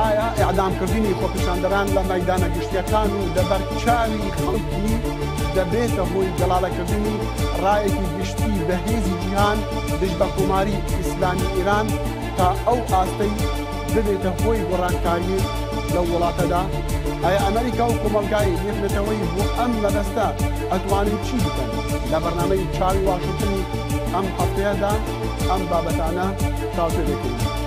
ئایا ئەعدامکردنی خۆپیشاندەران لە مەدانە گشتیەکان و دەبەرچاوی خەڵکی دەبێتە هۆی دەڵالەکردنی ڕایەکی گشتی بەهێزی جیهان دش بە کۆماری ئیسلامی ئیران تا ئەو ئاستەی ببێتە هۆی گۆڕانکاری لە وڵاتەدا ئایا ئەمریکا و کۆمەلگای نێتنەتەوەی بۆ ئەم لەدەستە ئەتوانین چی بکەن لە بەرنامەی چاوی واشتنی ئەم هەفتەیەدا ئەم بابەتانە تاوتێ دەکەین.